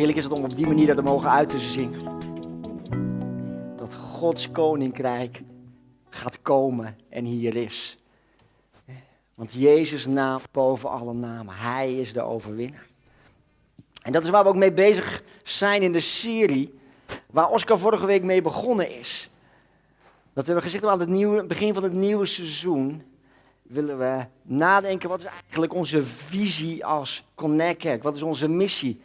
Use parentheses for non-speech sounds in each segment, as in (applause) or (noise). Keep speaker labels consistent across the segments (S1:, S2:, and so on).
S1: heerlijk is het om op die manier dat mogen uit te zingen. Dat Gods koninkrijk gaat komen en hier is. Want Jezus' naam boven alle namen. Hij is de overwinnaar. En dat is waar we ook mee bezig zijn in de serie. Waar Oscar vorige week mee begonnen is. Dat we hebben gezegd aan het nieuwe, begin van het nieuwe seizoen. Willen we nadenken, wat is eigenlijk onze visie als Connect? Wat is onze missie?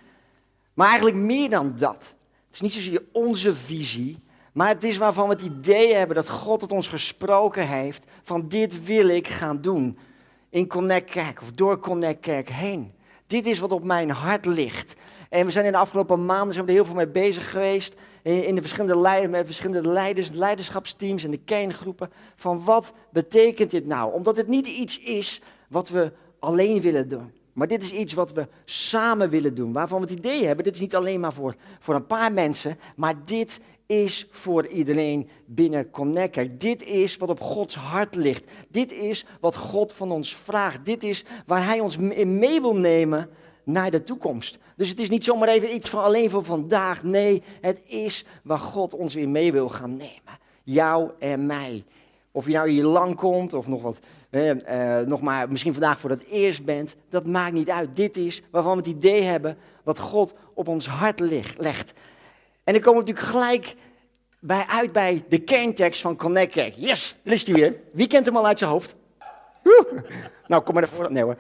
S1: Maar eigenlijk meer dan dat. Het is niet zozeer onze visie, maar het is waarvan we het idee hebben dat God het ons gesproken heeft. Van dit wil ik gaan doen in Connect Kerk of door Connect Kerk heen. Dit is wat op mijn hart ligt. En we zijn in de afgelopen maanden zijn we er heel veel mee bezig geweest. In de verschillende, leiders, met verschillende leiders, leiderschapsteams en de kerngroepen. Van wat betekent dit nou? Omdat het niet iets is wat we alleen willen doen. Maar dit is iets wat we samen willen doen. Waarvan we het idee hebben, dit is niet alleen maar voor, voor een paar mensen. Maar dit is voor iedereen binnen Connect. Dit is wat op Gods hart ligt. Dit is wat God van ons vraagt. Dit is waar Hij ons in mee wil nemen naar de toekomst. Dus het is niet zomaar even iets van alleen voor vandaag. Nee, het is waar God ons in mee wil gaan nemen. Jou en mij. Of je nou hier lang komt of nog wat, eh, nog maar misschien vandaag voor het eerst bent, dat maakt niet uit. Dit is waarvan we het idee hebben wat God op ons hart legt. En dan komen we natuurlijk gelijk bij uit bij de kerntekst van Connect. Yes, daar is hij weer. Wie kent hem al uit zijn hoofd? Nou, kom maar naar voren. Nee hoor.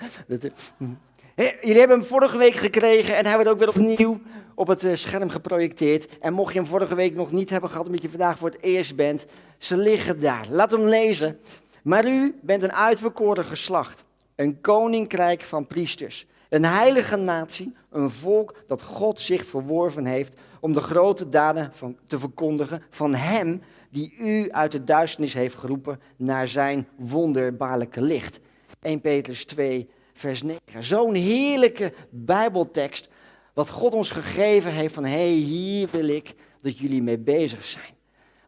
S1: Jullie hebben hem vorige week gekregen en hij wordt ook weer opnieuw op het eh, scherm geprojecteerd. En mocht je hem vorige week nog niet hebben gehad, omdat je vandaag voor het eerst bent, ze liggen daar. Laat hem lezen. Maar u bent een uitverkoren geslacht, een koninkrijk van priesters, een heilige natie, een volk dat God zich verworven heeft om de grote daden van, te verkondigen van Hem die u uit de duisternis heeft geroepen naar zijn wonderbaarlijke licht. 1 Petrus 2, vers 9. Zo'n heerlijke Bijbeltekst, wat God ons gegeven heeft van, hé, hey, hier wil ik dat jullie mee bezig zijn.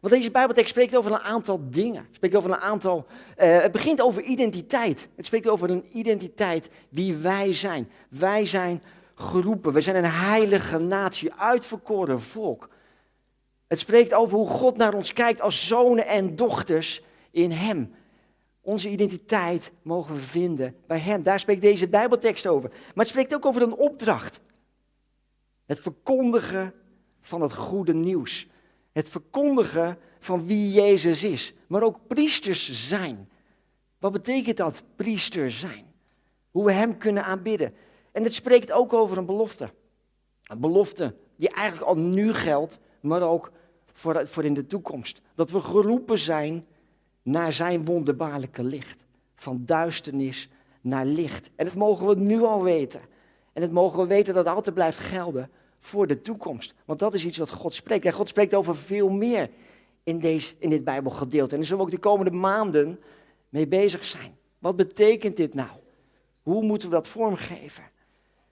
S1: Want deze Bijbeltekst spreekt over een aantal dingen. Het spreekt over een aantal. Uh, het begint over identiteit. Het spreekt over een identiteit wie wij zijn. Wij zijn geroepen. We zijn een heilige natie, uitverkoren volk. Het spreekt over hoe God naar ons kijkt als zonen en dochters in Hem. Onze identiteit mogen we vinden bij Hem. Daar spreekt deze Bijbeltekst over. Maar het spreekt ook over een opdracht. Het verkondigen van het goede nieuws. Het verkondigen van wie Jezus is. Maar ook priesters zijn. Wat betekent dat, priester zijn? Hoe we Hem kunnen aanbidden. En het spreekt ook over een belofte. Een belofte die eigenlijk al nu geldt, maar ook voor, voor in de toekomst. Dat we geroepen zijn naar zijn wonderbaarlijke licht. Van duisternis naar licht. En dat mogen we nu al weten. En het mogen we weten dat het altijd blijft gelden voor de toekomst. Want dat is iets wat God spreekt. En God spreekt over veel meer in, deze, in dit Bijbelgedeelte. En daar zullen we ook de komende maanden mee bezig zijn. Wat betekent dit nou? Hoe moeten we dat vormgeven?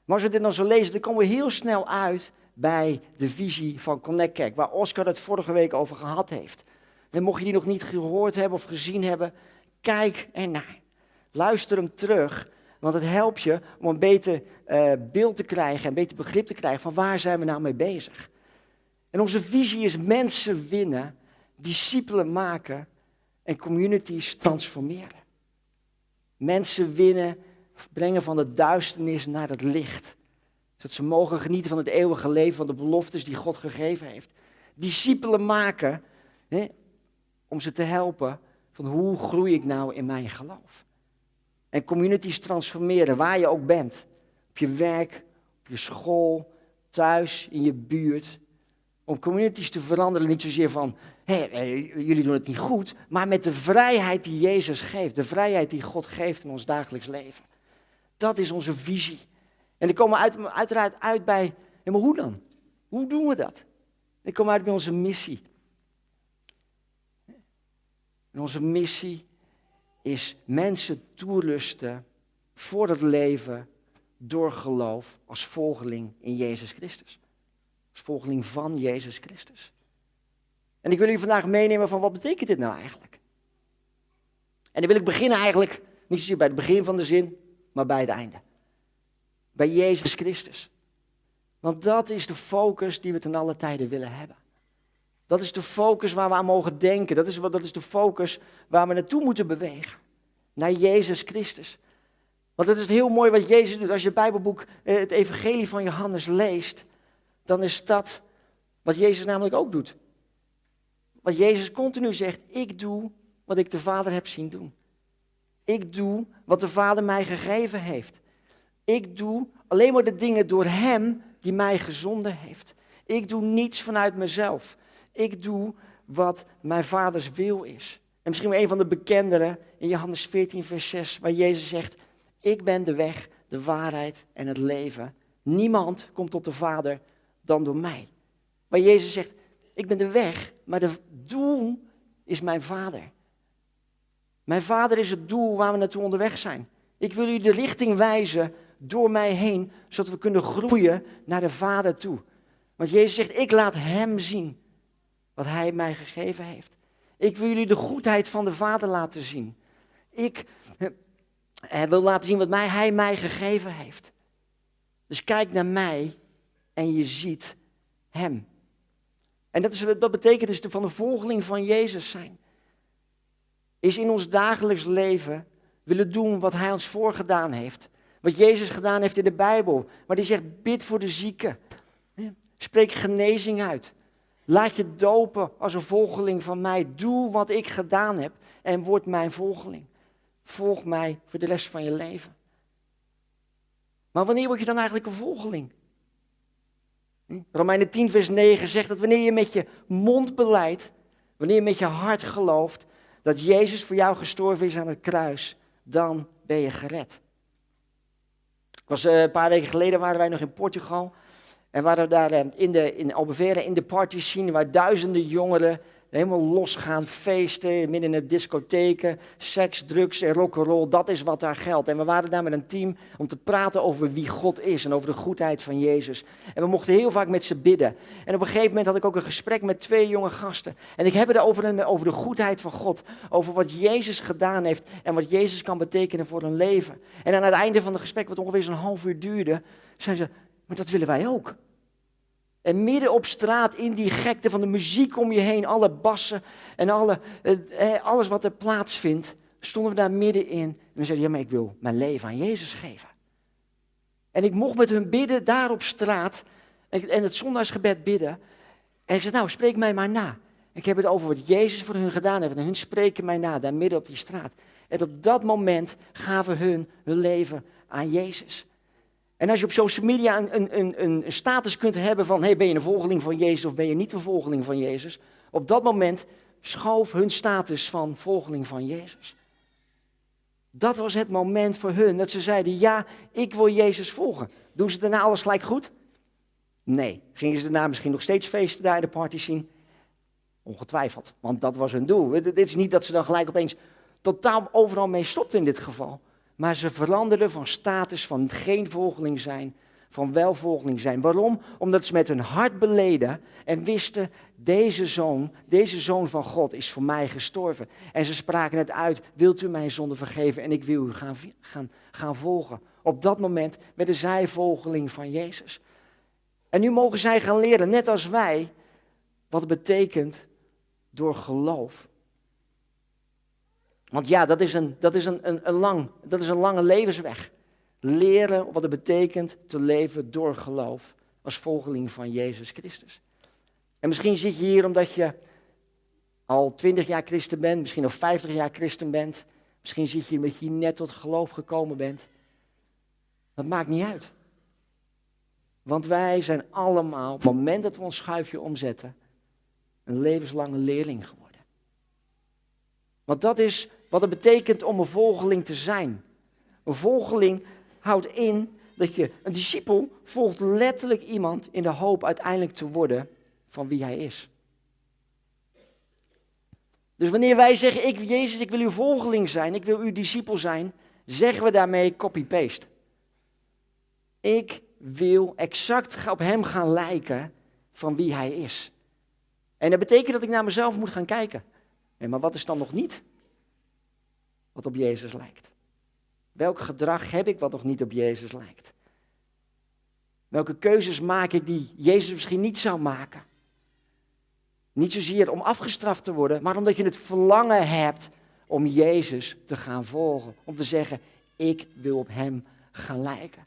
S1: Maar als we dit dan zo lezen, dan komen we heel snel uit bij de visie van Connect waar Oscar het vorige week over gehad heeft. En mocht je die nog niet gehoord hebben of gezien hebben, kijk ernaar. Luister hem terug, want het helpt je om een beter uh, beeld te krijgen, een beter begrip te krijgen van waar zijn we nou mee bezig. En onze visie is mensen winnen, discipelen maken en communities transformeren. Mensen winnen brengen van de duisternis naar het licht. Zodat ze mogen genieten van het eeuwige leven, van de beloftes die God gegeven heeft. Discipelen maken, hè, om ze te helpen van hoe groei ik nou in mijn geloof. En communities transformeren, waar je ook bent. Op je werk, op je school, thuis, in je buurt. Om communities te veranderen, niet zozeer van, hé, jullie doen het niet goed, maar met de vrijheid die Jezus geeft, de vrijheid die God geeft in ons dagelijks leven. Dat is onze visie. En dan komen uit, uiteraard uit bij, ja, maar hoe dan? Hoe doen we dat? Dan komen uit bij onze missie. En onze missie is mensen toerusten voor het leven door geloof als volgeling in Jezus Christus. Als volgeling van Jezus Christus. En ik wil u vandaag meenemen van wat betekent dit nou eigenlijk? En dan wil ik beginnen eigenlijk, niet zozeer bij het begin van de zin, maar bij het einde. Bij Jezus Christus. Want dat is de focus die we ten alle tijden willen hebben. Dat is de focus waar we aan mogen denken. Dat is, dat is de focus waar we naartoe moeten bewegen. Naar Jezus Christus. Want het is heel mooi wat Jezus doet. Als je het Bijbelboek, eh, het Evangelie van Johannes leest, dan is dat wat Jezus namelijk ook doet. Wat Jezus continu zegt, ik doe wat ik de Vader heb zien doen. Ik doe wat de Vader mij gegeven heeft. Ik doe alleen maar de dingen door Hem die mij gezonden heeft. Ik doe niets vanuit mezelf. Ik doe wat mijn vaders wil is. En misschien wel een van de bekendere in Johannes 14, vers 6, waar Jezus zegt: Ik ben de weg, de waarheid en het leven. Niemand komt tot de Vader dan door mij. Waar Jezus zegt: Ik ben de weg, maar de doel is mijn Vader. Mijn Vader is het doel waar we naartoe onderweg zijn. Ik wil u de richting wijzen door mij heen, zodat we kunnen groeien naar de Vader toe. Want Jezus zegt: Ik laat Hem zien wat Hij mij gegeven heeft. Ik wil jullie de goedheid van de Vader laten zien. Ik eh, wil laten zien wat mij, Hij mij gegeven heeft. Dus kijk naar mij en je ziet Hem. En dat, is, dat betekent dus de van de volgeling van Jezus zijn. Is in ons dagelijks leven willen doen wat Hij ons voorgedaan heeft. Wat Jezus gedaan heeft in de Bijbel. Maar die zegt, bid voor de zieken. Spreek genezing uit. Laat je dopen als een volgeling van mij. Doe wat ik gedaan heb en word mijn volgeling. Volg mij voor de rest van je leven. Maar wanneer word je dan eigenlijk een volgeling? Hm? Romeinen 10, vers 9 zegt dat wanneer je met je mond beleidt, wanneer je met je hart gelooft dat Jezus voor jou gestorven is aan het kruis, dan ben je gered. Ik was, uh, een paar weken geleden waren wij nog in Portugal. En waren daar uh, in, de, in in de party scene, waar duizenden jongeren helemaal losgaan, feesten, midden in de discotheken, seks, drugs en rock'n'roll, dat is wat daar geldt. En we waren daar met een team om te praten over wie God is en over de goedheid van Jezus. En we mochten heel vaak met ze bidden. En op een gegeven moment had ik ook een gesprek met twee jonge gasten. En ik heb het over, over de goedheid van God, over wat Jezus gedaan heeft en wat Jezus kan betekenen voor hun leven. En aan het einde van het gesprek, wat ongeveer zo'n half uur duurde, zeiden ze, maar dat willen wij ook. En midden op straat, in die gekte van de muziek om je heen, alle bassen en alle, alles wat er plaatsvindt, stonden we daar middenin. En we zeiden, ja, maar ik wil mijn leven aan Jezus geven. En ik mocht met hun bidden daar op straat en, en het zondagsgebed bidden. En ik zei, nou, spreek mij maar na. Ik heb het over wat Jezus voor hun gedaan heeft. En hun spreken mij na, daar midden op die straat. En op dat moment gaven hun hun leven aan Jezus. En als je op social media een, een, een, een status kunt hebben van, hey, ben je een volgeling van Jezus of ben je niet een volgeling van Jezus? Op dat moment schoof hun status van volgeling van Jezus. Dat was het moment voor hun dat ze zeiden, ja, ik wil Jezus volgen. Doen ze daarna alles gelijk goed? Nee. Gingen ze daarna misschien nog steeds feesten daar in de party zien? Ongetwijfeld, want dat was hun doel. Dit is niet dat ze dan gelijk opeens totaal overal mee stopten in dit geval. Maar ze veranderden van status van geen volgeling zijn, van welvolgeling zijn. Waarom? Omdat ze met hun hart beleden en wisten, deze zoon, deze zoon van God is voor mij gestorven. En ze spraken het uit, wilt u mijn zonde vergeven en ik wil u gaan, gaan, gaan volgen. Op dat moment werden zij volgeling van Jezus. En nu mogen zij gaan leren, net als wij, wat het betekent door geloof. Want ja, dat is een, dat is een, een, een, lang, dat is een lange levensweg. Leren wat het betekent te leven door geloof als volgeling van Jezus Christus. En misschien zit je hier omdat je al twintig jaar christen bent, misschien al vijftig jaar christen bent. Misschien zit je hier omdat je net tot geloof gekomen bent. Dat maakt niet uit. Want wij zijn allemaal, op het moment dat we ons schuifje omzetten, een levenslange leerling geworden. Want dat is wat het betekent om een volgeling te zijn. Een volgeling houdt in dat je, een discipel volgt letterlijk iemand in de hoop uiteindelijk te worden van wie hij is. Dus wanneer wij zeggen, ik Jezus, ik wil uw volgeling zijn, ik wil uw discipel zijn, zeggen we daarmee copy-paste. Ik wil exact op hem gaan lijken van wie hij is. En dat betekent dat ik naar mezelf moet gaan kijken. maar wat is dan nog niet? Wat op Jezus lijkt? Welk gedrag heb ik wat nog niet op Jezus lijkt? Welke keuzes maak ik die Jezus misschien niet zou maken? Niet zozeer om afgestraft te worden, maar omdat je het verlangen hebt om Jezus te gaan volgen. Om te zeggen, ik wil op Hem gaan lijken.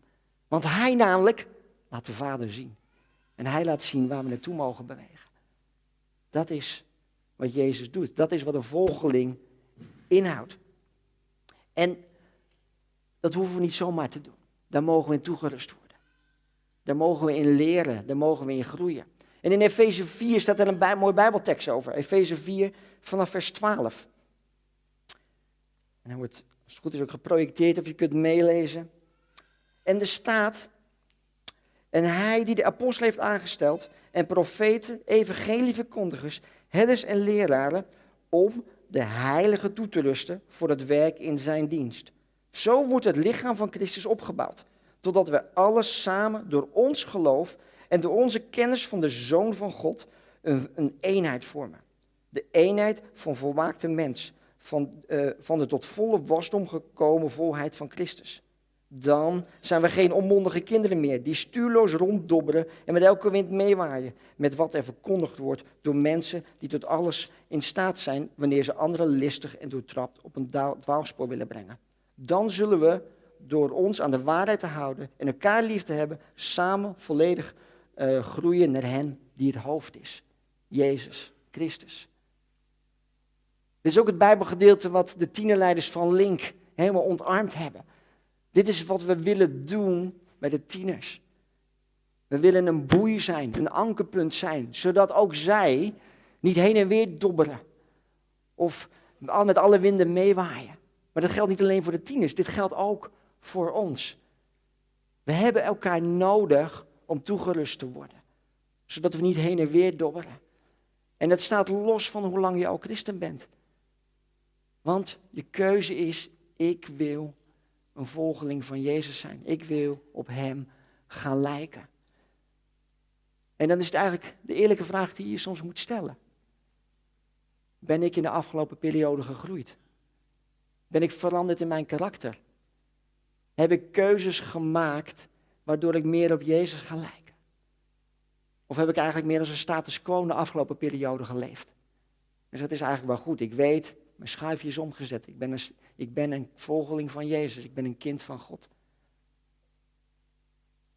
S1: Want Hij namelijk laat de Vader zien. En Hij laat zien waar we naartoe mogen bewegen. Dat is wat Jezus doet. Dat is wat een volgeling inhoudt. En dat hoeven we niet zomaar te doen. Daar mogen we in toegerust worden. Daar mogen we in leren, daar mogen we in groeien. En in Efeze 4 staat er een bij, mooi Bijbeltekst over. Efeze 4 vanaf vers 12. En hij wordt, als het goed is, ook geprojecteerd of je kunt meelezen. En er staat, en hij die de apostel heeft aangesteld, en profeten, evangelieverkondigers, herders en leraren, om de heilige toe te rusten voor het werk in zijn dienst. Zo wordt het lichaam van Christus opgebouwd, totdat we alles samen door ons geloof en door onze kennis van de Zoon van God een, een eenheid vormen. De eenheid van volmaakte mens, van, uh, van de tot volle wasdom gekomen volheid van Christus. Dan zijn we geen onmondige kinderen meer die stuurloos ronddobberen en met elke wind meewaaien met wat er verkondigd wordt door mensen die tot alles in staat zijn wanneer ze anderen listig en doortrapt op een dwaalspoor willen brengen. Dan zullen we door ons aan de waarheid te houden en elkaar lief te hebben, samen volledig uh, groeien naar hen die het hoofd is. Jezus Christus. Dit is ook het Bijbelgedeelte wat de tienerleiders van Link helemaal ontarmd hebben. Dit is wat we willen doen bij de tieners. We willen een boei zijn, een ankerpunt zijn, zodat ook zij niet heen en weer dobberen of met alle winden meewaaien. Maar dat geldt niet alleen voor de tieners, dit geldt ook voor ons. We hebben elkaar nodig om toegerust te worden, zodat we niet heen en weer dobberen. En dat staat los van hoe lang je al christen bent. Want je keuze is, ik wil een volgeling van Jezus zijn. Ik wil op Hem gaan lijken. En dan is het eigenlijk de eerlijke vraag die je soms moet stellen. Ben ik in de afgelopen periode gegroeid? Ben ik veranderd in mijn karakter? Heb ik keuzes gemaakt waardoor ik meer op Jezus ga lijken? Of heb ik eigenlijk meer als een status quo de afgelopen periode geleefd? Dus dat is eigenlijk wel goed. Ik weet, mijn schuifje is omgezet. Ik ben, een, ik ben een volgeling van Jezus. Ik ben een kind van God.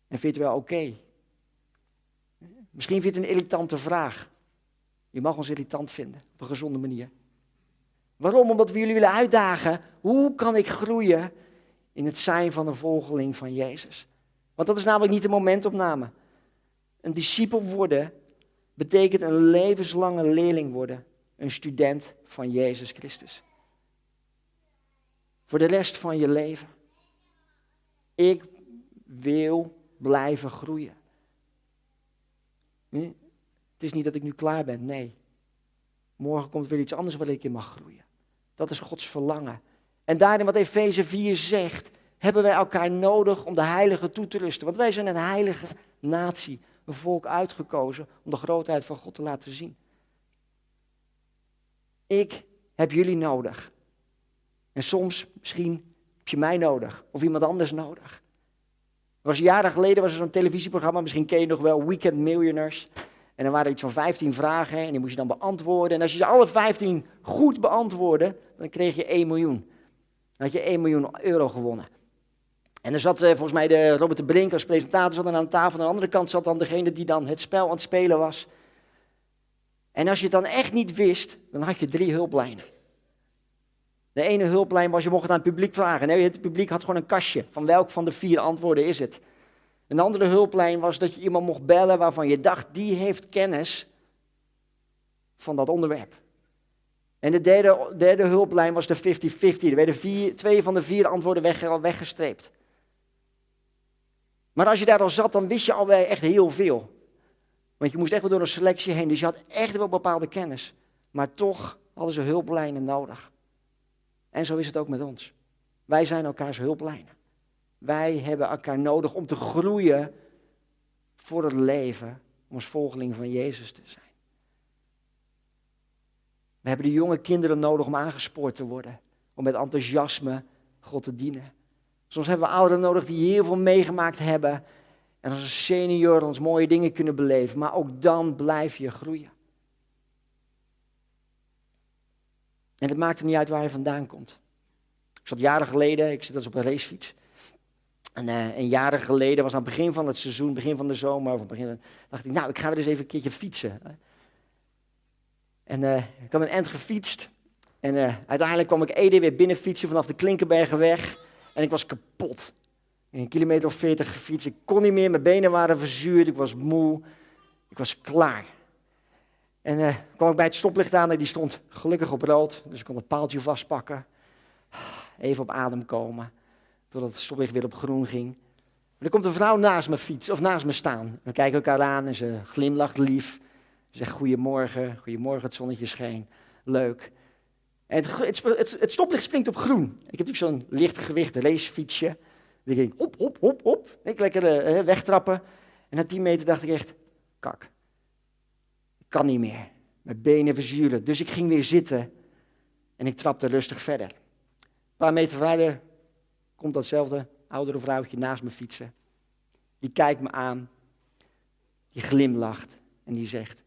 S1: En vindt u wel oké? Misschien vindt u een irritante vraag. Je mag ons irritant vinden, op een gezonde manier. Waarom? Omdat we jullie willen uitdagen. Hoe kan ik groeien in het zijn van een volgeling van Jezus? Want dat is namelijk niet de momentopname. Een discipel worden betekent een levenslange leerling worden een student van Jezus Christus. Voor de rest van je leven. Ik wil blijven groeien. Het is niet dat ik nu klaar ben, nee. Morgen komt weer iets anders waar ik in mag groeien. Dat is Gods verlangen. En daarin wat Efeze 4 zegt, hebben wij elkaar nodig om de heilige toe te rusten. Want wij zijn een heilige natie, een volk uitgekozen om de grootheid van God te laten zien. Ik heb jullie nodig. En soms misschien heb je mij nodig of iemand anders nodig. was jaren geleden was er zo'n televisieprogramma, misschien ken je nog wel, Weekend Millionaires. En dan waren er iets van 15 vragen en die moest je dan beantwoorden. En als je ze alle 15 goed beantwoordde, dan kreeg je 1 miljoen. Dan had je 1 miljoen euro gewonnen. En er zat eh, volgens mij de Robert de Brink als presentator zat aan tafel. Aan de andere kant zat dan degene die dan het spel aan het spelen was. En als je het dan echt niet wist, dan had je drie hulplijnen. De ene hulplijn was, je mocht het aan het publiek vragen. Nee, het publiek had gewoon een kastje. Van welk van de vier antwoorden is het? Een andere hulplijn was dat je iemand mocht bellen waarvan je dacht, die heeft kennis van dat onderwerp. En de derde, derde hulplijn was de 50-50. Er werden vier, twee van de vier antwoorden weg, weggestreept. Maar als je daar al zat, dan wist je alweer echt heel veel. Want je moest echt wel door een selectie heen, dus je had echt wel bepaalde kennis. Maar toch hadden ze hulplijnen nodig. En zo is het ook met ons. Wij zijn elkaars hulplijnen. Wij hebben elkaar nodig om te groeien voor het leven, om als volgeling van Jezus te zijn. We hebben de jonge kinderen nodig om aangespoord te worden, om met enthousiasme God te dienen. Soms hebben we ouderen nodig die heel veel meegemaakt hebben En als een senior ons mooie dingen kunnen beleven. Maar ook dan blijf je groeien. En het maakt er niet uit waar je vandaan komt. Ik zat jaren geleden, ik zit dus op een racefiets. En, en jaren geleden was aan het begin van het seizoen, begin van de zomer, of begin, dacht ik, nou, ik ga weer eens even een keertje fietsen. En uh, ik had een end gefietst. En uh, uiteindelijk kwam ik Ede weer binnen fietsen vanaf de Klinkenbergenweg. En ik was kapot. Een kilometer of veertig gefietst. Ik kon niet meer, mijn benen waren verzuurd, ik was moe. Ik was klaar. En uh, kwam ik bij het stoplicht aan en die stond gelukkig op rood. Dus ik kon het paaltje vastpakken. Even op adem komen. Totdat het stoplicht weer op groen ging. Maar er komt een vrouw naast me fiets, of naast me staan. We kijken elkaar aan en ze glimlacht lief. Ze zegt goedemorgen, goedemorgen, het zonnetje scheen. Leuk. En het, het, het, stoplicht springt op groen. Ik heb natuurlijk zo'n lichtgewicht racefietsje. Ik ging op, op, op, op. Ik lekker uh, wegtrappen. En na 10 meter dacht ik echt, kak. Ik kan niet meer. Mijn benen verzuren. Dus ik ging weer zitten. En ik trapte rustig verder. Een paar meter verder komt datzelfde oudere vrouwtje naast me fietsen. Die kijkt me aan. Die glimlacht. En die zegt,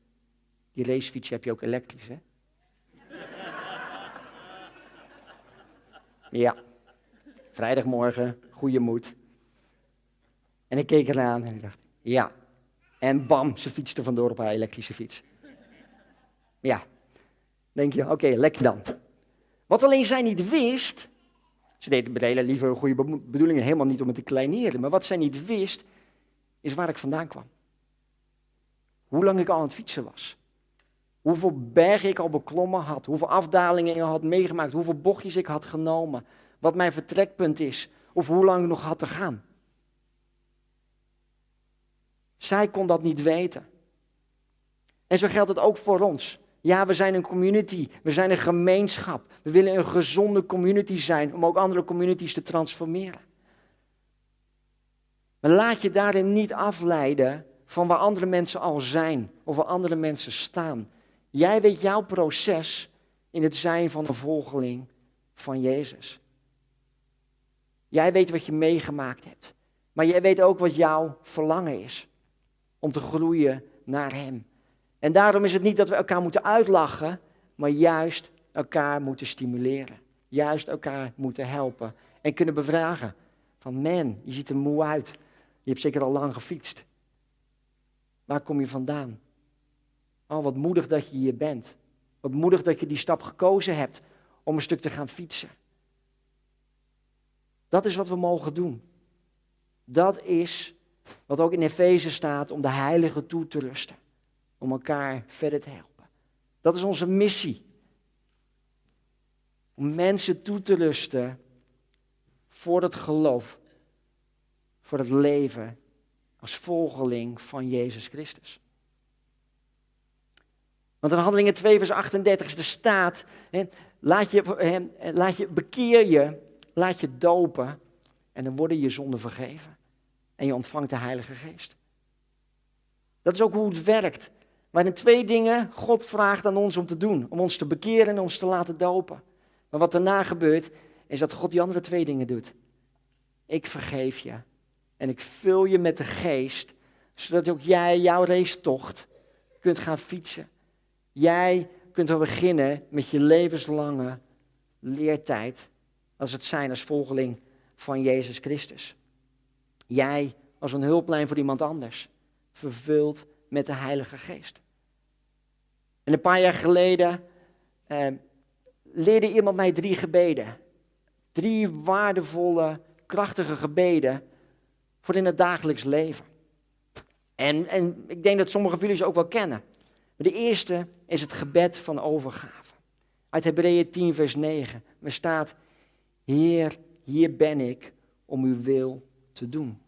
S1: die racefiets heb je ook elektrisch, hè? (laughs) ja. Vrijdagmorgen, goede moed. En ik keek eraan en ik dacht, ja. En bam, ze fietste vandoor op haar elektrische fiets. Ja. Denk je, oké, lekker dan. Wat alleen zij niet wist, ze deed met hele lieve, goede bedoelingen helemaal niet om het te kleineren, maar wat zij niet wist, is waar ik vandaan kwam. Hoe lang ik al aan het fietsen was. Hoeveel bergen ik al beklommen had. Hoeveel afdalingen ik had meegemaakt. Hoeveel bochtjes ik had genomen. Wat mijn vertrekpunt is. Of hoe lang ik nog had te gaan. Zij kon dat niet weten. En zo geldt het ook voor ons. Ja, we zijn een community. We zijn een gemeenschap. We willen een gezonde community zijn om ook andere communities te transformeren. Maar laat je daarin niet afleiden van waar andere mensen al zijn of waar andere mensen staan. Jij weet jouw proces in het zijn van een volgeling van Jezus. Jij weet wat je meegemaakt hebt. Maar jij weet ook wat jouw verlangen is. Om te groeien naar Hem. En daarom is het niet dat we elkaar moeten uitlachen, maar juist elkaar moeten stimuleren. Juist elkaar moeten helpen. En kunnen bevragen. Van man, je ziet er moe uit. Je hebt zeker al lang gefietst. Waar kom je vandaan? Oh, wat moedig dat je hier bent. Wat moedig dat je die stap gekozen hebt om een stuk te gaan fietsen. Dat is wat we mogen doen. Dat is wat ook in Efeze staat om de heiligen toe te rusten. Om elkaar verder te helpen. Dat is onze missie. Om mensen toe te rusten voor het geloof. Voor het leven als volgeling van Jezus Christus. Want in Handelingen 2 vers 38 er staat, hè, laat, je, hè, laat je, bekeer je, laat je dopen en dan worden je zonden vergeven. En je ontvangt de Heilige Geest. Dat is ook hoe het werkt. Maar in twee dingen God vraagt aan ons om te doen. Om ons te bekeren en ons te laten dopen. Maar wat daarna gebeurt, is dat God die andere twee dingen doet. Ik vergeef je. En ik vul je met de geest, zodat ook jij jouw racetocht kunt gaan fietsen. Jij kunt wel beginnen met je levenslange leertijd, als het zijn als volgeling van Jezus Christus. Jij als een hulplijn voor iemand anders, vervuld met de Heilige Geest. En een paar jaar geleden eh, leerde iemand mij drie gebeden. Drie waardevolle, krachtige gebeden voor in het dagelijks leven. En, en ik denk dat sommige van jullie ze ook wel kennen. Maar de eerste is het gebed van overgave. Uit Hebreeën 10, vers 9. Er staat, Heer, hier ben ik om uw wil te doen.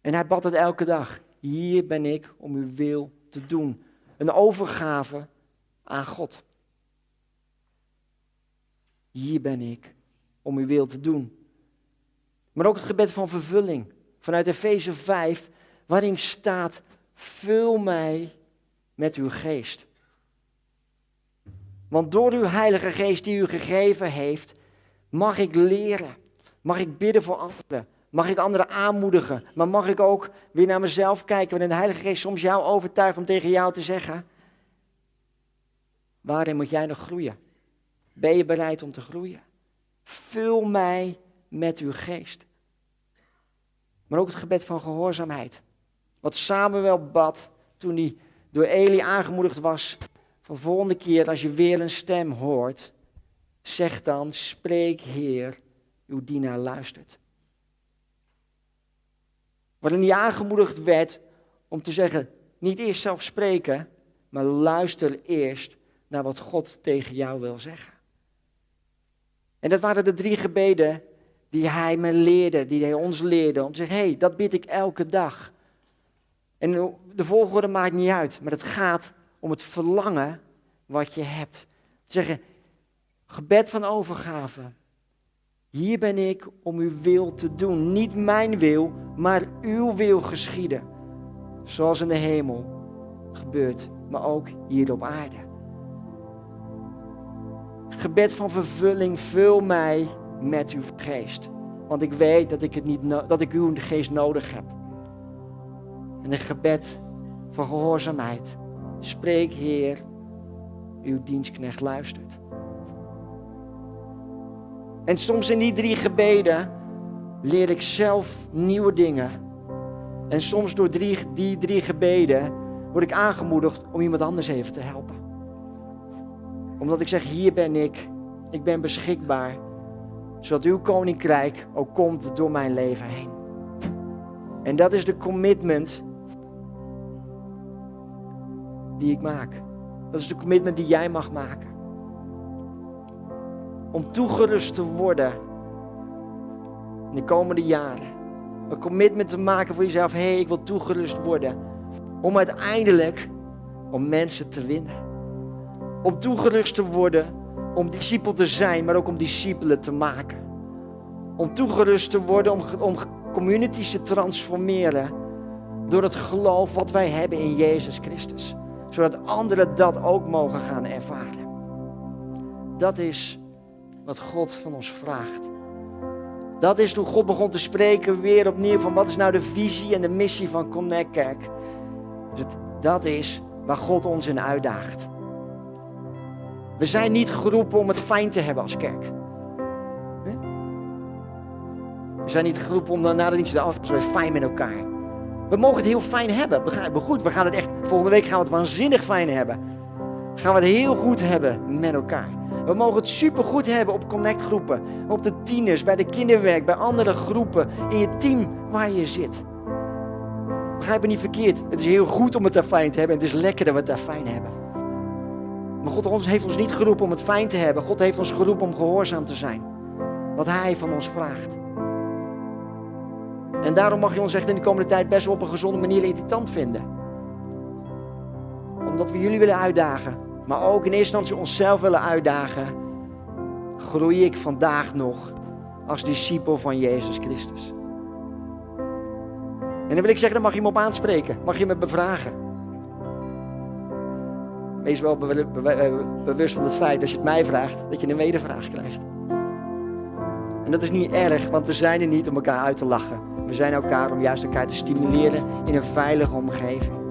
S1: En hij bad het elke dag. Hier ben ik om uw wil te doen. Een overgave aan God. Hier ben ik om uw wil te doen. Maar ook het gebed van vervulling. Vanuit Efeze 5, waarin staat: Vul mij met uw geest. Want door uw Heilige Geest die u gegeven heeft, mag ik leren. Mag ik bidden voor anderen. Mag ik anderen aanmoedigen? Maar mag ik ook weer naar mezelf kijken wanneer de Heilige Geest soms jou overtuigt om tegen jou te zeggen: Waarin moet jij nog groeien? Ben je bereid om te groeien? Vul mij met uw geest. Maar ook het gebed van gehoorzaamheid. Wat Samuel bad toen hij door Eli aangemoedigd was. Van volgende keer als je weer een stem hoort, zeg dan, spreek Heer, uw dienaar luistert. Waarin hij aangemoedigd werd om te zeggen, niet eerst zelf spreken, maar luister eerst naar wat God tegen jou wil zeggen. En dat waren de drie gebeden die hij me leerde, die hij ons leerde. Om te zeggen, hé, hey, dat bid ik elke dag. En de volgorde maakt niet uit, maar het gaat om het verlangen wat je hebt. Te zeggen, gebed van overgave. Hier ben ik om uw wil te doen. Niet mijn wil, maar uw wil geschieden. Zoals in de hemel gebeurt, maar ook hier op aarde. Gebed van vervulling, vul mij met uw geest. Want ik weet dat ik, het niet dat ik uw geest nodig heb. En een gebed van gehoorzaamheid. Spreek, Heer, uw dienstknecht luistert. En soms in die drie gebeden leer ik zelf nieuwe dingen. En soms door die drie gebeden word ik aangemoedigd om iemand anders even te helpen. Omdat ik zeg, hier ben ik, ik ben beschikbaar, zodat uw koninkrijk ook komt door mijn leven heen. En dat is de commitment die ik maak. Dat is de commitment die jij mag maken. Om toegerust te worden in de komende jaren. Een commitment te maken voor jezelf. Hé, hey, ik wil toegerust worden. Om uiteindelijk om mensen te winnen. Om toegerust te worden om discipel te zijn, maar ook om discipelen te maken. Om toegerust te worden om, om communities te transformeren door het geloof wat wij hebben in Jezus Christus zodat anderen dat ook mogen gaan ervaren. Dat is wat God van ons vraagt. Dat is toen God begon te spreken weer opnieuw van wat is nou de visie en de missie van Connect Kerk. Dus dat is waar God ons in uitdaagt. We zijn niet geroepen om het fijn te hebben als kerk. We zijn niet geroepen om na de dienst te fijn met elkaar. We mogen het heel fijn hebben, begrijp me goed. We gaan het echt, volgende week gaan we het waanzinnig fijn hebben. Gaan we het heel goed hebben met elkaar. We mogen het supergoed hebben op connectgroepen, op de tieners, bij de kinderwerk, bij andere groepen, in je team waar je zit. Begrijp me niet verkeerd. Het is heel goed om het daar fijn te hebben en het is lekker dat we het daar fijn hebben. Maar God heeft ons niet geroepen om het fijn te hebben. God heeft ons geroepen om gehoorzaam te zijn. Wat Hij van ons vraagt. En daarom mag je ons echt in de komende tijd best wel op een gezonde manier irritant vinden. Omdat we jullie willen uitdagen. Maar ook in eerste instantie onszelf willen uitdagen. Groei ik vandaag nog als discipel van Jezus Christus. En dan wil ik zeggen, dan mag je me op aanspreken. Mag je me bevragen. Wees wel bewust van het feit, als je het mij vraagt, dat je een medevraag krijgt. En dat is niet erg, want we zijn er niet om elkaar uit te lachen. We zijn elkaar om juist elkaar te stimuleren in een veilige omgeving.